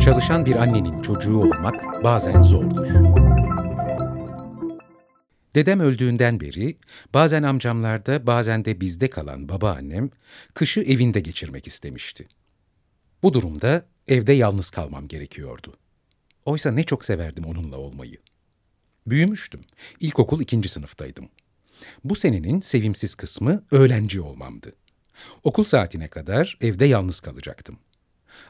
Çalışan bir annenin çocuğu olmak bazen zordur. Dedem öldüğünden beri bazen amcamlarda bazen de bizde kalan babaannem kışı evinde geçirmek istemişti. Bu durumda evde yalnız kalmam gerekiyordu. Oysa ne çok severdim onunla olmayı. Büyümüştüm. İlkokul ikinci sınıftaydım. Bu senenin sevimsiz kısmı öğlenci olmamdı. Okul saatine kadar evde yalnız kalacaktım.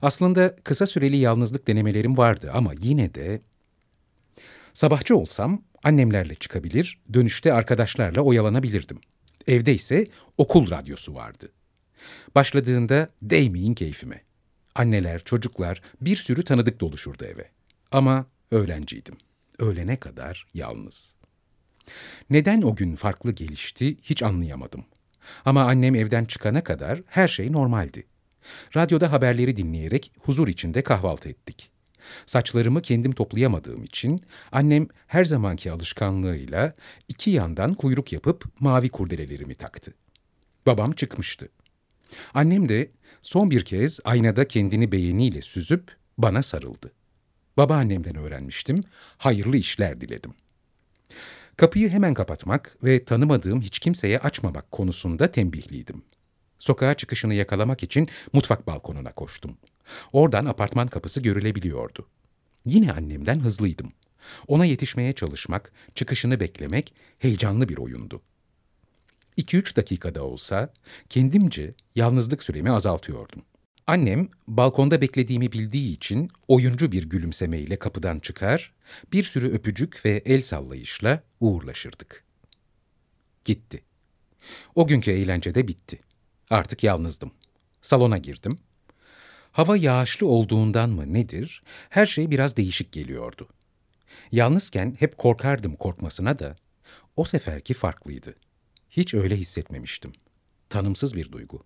Aslında kısa süreli yalnızlık denemelerim vardı ama yine de... Sabahçı olsam annemlerle çıkabilir, dönüşte arkadaşlarla oyalanabilirdim. Evde ise okul radyosu vardı. Başladığında değmeyin keyfime. Anneler, çocuklar, bir sürü tanıdık doluşurdu eve. Ama öğlenciydim. Öğlene kadar yalnız. Neden o gün farklı gelişti hiç anlayamadım. Ama annem evden çıkana kadar her şey normaldi. Radyoda haberleri dinleyerek huzur içinde kahvaltı ettik. Saçlarımı kendim toplayamadığım için annem her zamanki alışkanlığıyla iki yandan kuyruk yapıp mavi kurdelelerimi taktı. Babam çıkmıştı. Annem de son bir kez aynada kendini beğeniyle süzüp bana sarıldı. Babaannemden öğrenmiştim, hayırlı işler diledim. Kapıyı hemen kapatmak ve tanımadığım hiç kimseye açmamak konusunda tembihliydim. Sokağa çıkışını yakalamak için mutfak balkonuna koştum. Oradan apartman kapısı görülebiliyordu. Yine annemden hızlıydım. Ona yetişmeye çalışmak, çıkışını beklemek heyecanlı bir oyundu. 2-3 dakikada olsa kendimce yalnızlık süremi azaltıyordum. Annem balkonda beklediğimi bildiği için oyuncu bir gülümsemeyle kapıdan çıkar, bir sürü öpücük ve el sallayışla uğurlaşırdık. Gitti. O günkü eğlence de bitti. Artık yalnızdım. Salona girdim. Hava yağışlı olduğundan mı nedir, her şey biraz değişik geliyordu. Yalnızken hep korkardım korkmasına da, o seferki farklıydı. Hiç öyle hissetmemiştim. Tanımsız bir duygu.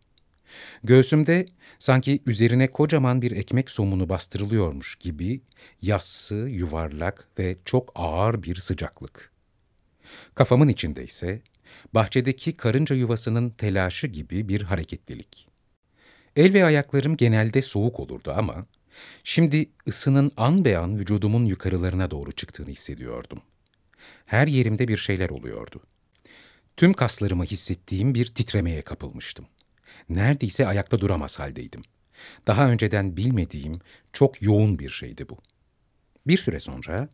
Göğsümde sanki üzerine kocaman bir ekmek somunu bastırılıyormuş gibi yassı, yuvarlak ve çok ağır bir sıcaklık. Kafamın içinde ise bahçedeki karınca yuvasının telaşı gibi bir hareketlilik. El ve ayaklarım genelde soğuk olurdu ama şimdi ısının an be an vücudumun yukarılarına doğru çıktığını hissediyordum. Her yerimde bir şeyler oluyordu. Tüm kaslarımı hissettiğim bir titremeye kapılmıştım. Neredeyse ayakta duramaz haldeydim. Daha önceden bilmediğim çok yoğun bir şeydi bu. Bir süre sonra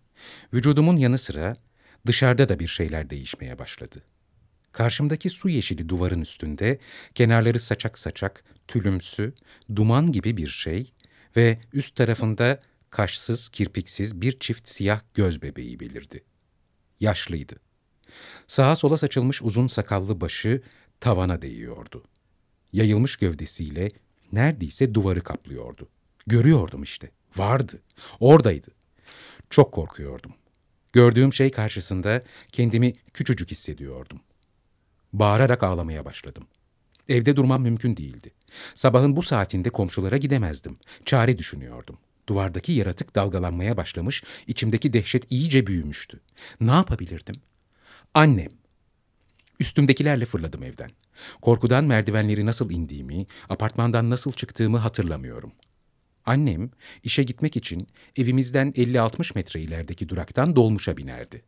vücudumun yanı sıra dışarıda da bir şeyler değişmeye başladı. Karşımdaki su yeşili duvarın üstünde kenarları saçak saçak, tülümsü, duman gibi bir şey ve üst tarafında kaşsız, kirpiksiz bir çift siyah göz bebeği belirdi. Yaşlıydı. Sağa sola saçılmış uzun sakallı başı tavana değiyordu. Yayılmış gövdesiyle neredeyse duvarı kaplıyordu. Görüyordum işte. Vardı. Oradaydı. Çok korkuyordum. Gördüğüm şey karşısında kendimi küçücük hissediyordum. Bağırarak ağlamaya başladım. Evde durmam mümkün değildi. Sabahın bu saatinde komşulara gidemezdim. Çare düşünüyordum. Duvardaki yaratık dalgalanmaya başlamış, içimdeki dehşet iyice büyümüştü. Ne yapabilirdim? Annem. Üstümdekilerle fırladım evden. Korkudan merdivenleri nasıl indiğimi, apartmandan nasıl çıktığımı hatırlamıyorum. Annem işe gitmek için evimizden 50-60 metre ilerideki duraktan dolmuşa binerdi.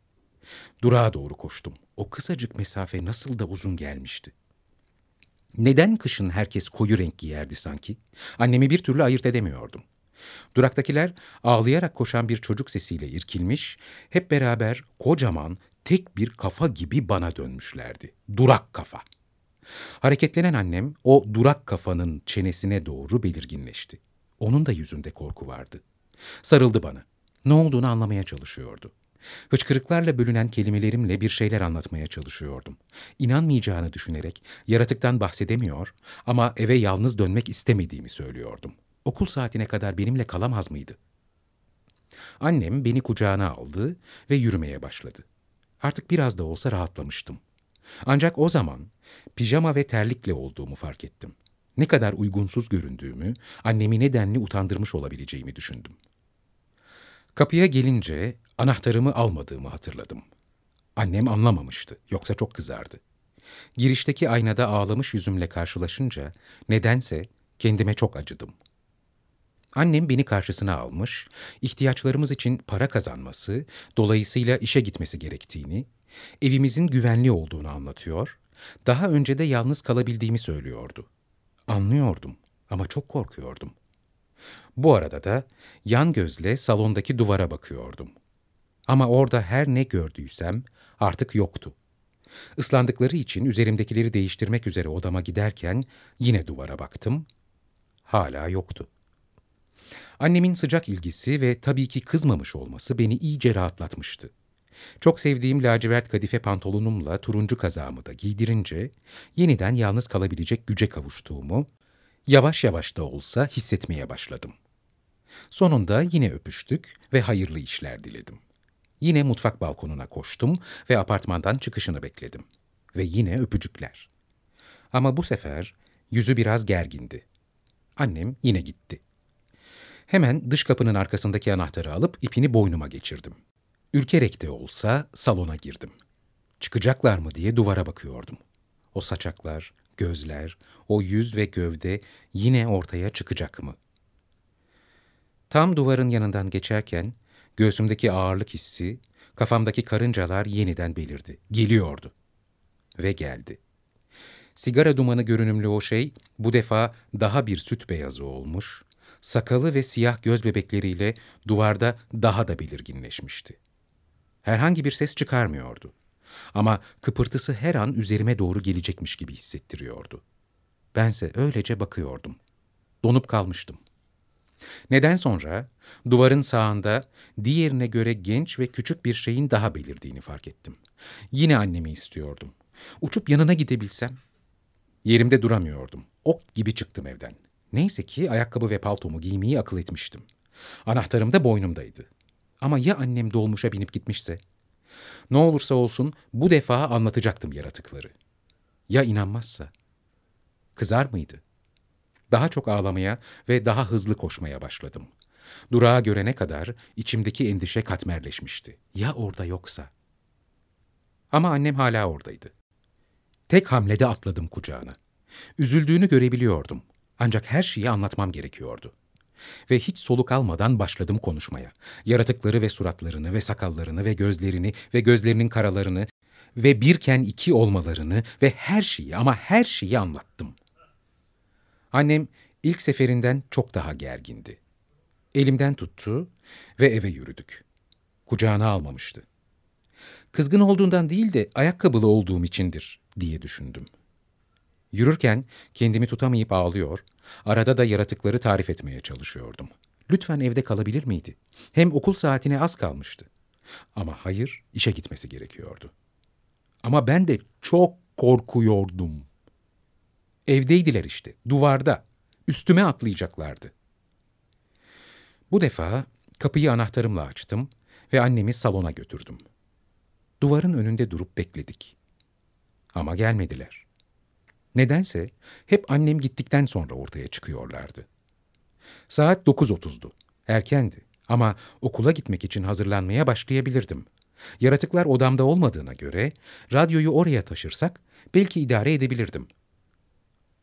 Durağa doğru koştum. O kısacık mesafe nasıl da uzun gelmişti. Neden kışın herkes koyu renk giyerdi sanki? Annemi bir türlü ayırt edemiyordum. Duraktakiler ağlayarak koşan bir çocuk sesiyle irkilmiş, hep beraber kocaman, tek bir kafa gibi bana dönmüşlerdi. Durak kafa. Hareketlenen annem o durak kafanın çenesine doğru belirginleşti. Onun da yüzünde korku vardı. Sarıldı bana. Ne olduğunu anlamaya çalışıyordu. Hıçkırıklarla bölünen kelimelerimle bir şeyler anlatmaya çalışıyordum. İnanmayacağını düşünerek yaratıktan bahsedemiyor ama eve yalnız dönmek istemediğimi söylüyordum. Okul saatine kadar benimle kalamaz mıydı? Annem beni kucağına aldı ve yürümeye başladı. Artık biraz da olsa rahatlamıştım. Ancak o zaman pijama ve terlikle olduğumu fark ettim. Ne kadar uygunsuz göründüğümü, annemi nedenli utandırmış olabileceğimi düşündüm. Kapıya gelince anahtarımı almadığımı hatırladım. Annem anlamamıştı, yoksa çok kızardı. Girişteki aynada ağlamış yüzümle karşılaşınca nedense kendime çok acıdım. Annem beni karşısına almış, ihtiyaçlarımız için para kazanması, dolayısıyla işe gitmesi gerektiğini, evimizin güvenli olduğunu anlatıyor, daha önce de yalnız kalabildiğimi söylüyordu. Anlıyordum ama çok korkuyordum. Bu arada da yan gözle salondaki duvara bakıyordum. Ama orada her ne gördüysem artık yoktu. Islandıkları için üzerimdekileri değiştirmek üzere odama giderken yine duvara baktım. Hala yoktu. Annemin sıcak ilgisi ve tabii ki kızmamış olması beni iyice rahatlatmıştı. Çok sevdiğim lacivert kadife pantolonumla turuncu kazağımı da giydirince yeniden yalnız kalabilecek güce kavuştuğumu yavaş yavaş da olsa hissetmeye başladım. Sonunda yine öpüştük ve hayırlı işler diledim. Yine mutfak balkonuna koştum ve apartmandan çıkışını bekledim. Ve yine öpücükler. Ama bu sefer yüzü biraz gergindi. Annem yine gitti. Hemen dış kapının arkasındaki anahtarı alıp ipini boynuma geçirdim. Ürkerek de olsa salona girdim. Çıkacaklar mı diye duvara bakıyordum. O saçaklar, gözler, o yüz ve gövde yine ortaya çıkacak mı? Tam duvarın yanından geçerken göğsümdeki ağırlık hissi, kafamdaki karıncalar yeniden belirdi. Geliyordu. Ve geldi. Sigara dumanı görünümlü o şey bu defa daha bir süt beyazı olmuş, sakalı ve siyah göz bebekleriyle duvarda daha da belirginleşmişti. Herhangi bir ses çıkarmıyordu. Ama kıpırtısı her an üzerime doğru gelecekmiş gibi hissettiriyordu. Bense öylece bakıyordum. Donup kalmıştım. Neden sonra duvarın sağında diğerine göre genç ve küçük bir şeyin daha belirdiğini fark ettim. Yine annemi istiyordum. Uçup yanına gidebilsem. Yerimde duramıyordum. Ok gibi çıktım evden. Neyse ki ayakkabı ve paltomu giymeyi akıl etmiştim. Anahtarım da boynumdaydı. Ama ya annem dolmuşa binip gitmişse? Ne olursa olsun bu defa anlatacaktım yaratıkları. Ya inanmazsa? Kızar mıydı? Daha çok ağlamaya ve daha hızlı koşmaya başladım. Durağı görene kadar içimdeki endişe katmerleşmişti. Ya orada yoksa? Ama annem hala oradaydı. Tek hamlede atladım kucağına. Üzüldüğünü görebiliyordum. Ancak her şeyi anlatmam gerekiyordu. Ve hiç soluk almadan başladım konuşmaya. Yaratıkları ve suratlarını ve sakallarını ve gözlerini ve gözlerinin karalarını ve birken iki olmalarını ve her şeyi ama her şeyi anlattım. Annem ilk seferinden çok daha gergindi. Elimden tuttu ve eve yürüdük. Kucağına almamıştı. Kızgın olduğundan değil de ayakkabılı olduğum içindir diye düşündüm. Yürürken kendimi tutamayıp ağlıyor, arada da yaratıkları tarif etmeye çalışıyordum. Lütfen evde kalabilir miydi? Hem okul saatine az kalmıştı. Ama hayır, işe gitmesi gerekiyordu. Ama ben de çok korkuyordum. Evdeydiler işte, duvarda. Üstüme atlayacaklardı. Bu defa kapıyı anahtarımla açtım ve annemi salona götürdüm. Duvarın önünde durup bekledik. Ama gelmediler. Nedense hep annem gittikten sonra ortaya çıkıyorlardı. Saat 9.30'du. Erkendi ama okula gitmek için hazırlanmaya başlayabilirdim. Yaratıklar odamda olmadığına göre radyoyu oraya taşırsak belki idare edebilirdim.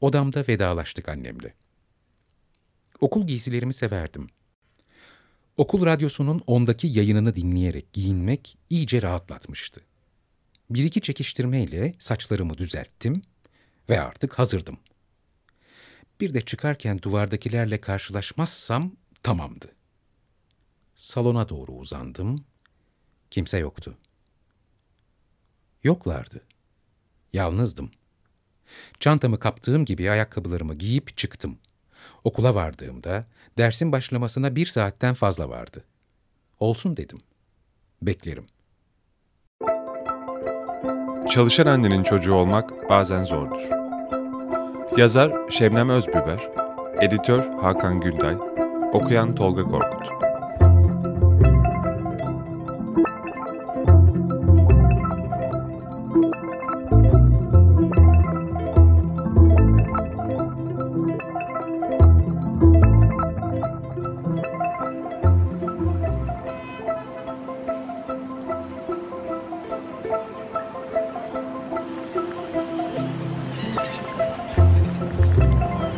Odamda vedalaştık annemle. Okul giysilerimi severdim. Okul radyosunun ondaki yayınını dinleyerek giyinmek iyice rahatlatmıştı. Bir iki çekiştirmeyle saçlarımı düzelttim ve artık hazırdım. Bir de çıkarken duvardakilerle karşılaşmazsam tamamdı. Salona doğru uzandım. Kimse yoktu. Yoklardı. Yalnızdım. Çantamı kaptığım gibi ayakkabılarımı giyip çıktım. Okula vardığımda dersin başlamasına bir saatten fazla vardı. Olsun dedim. Beklerim. Çalışan annenin çocuğu olmak bazen zordur. Yazar Şebnem Özbüber, editör Hakan Günday, okuyan Tolga Korkut.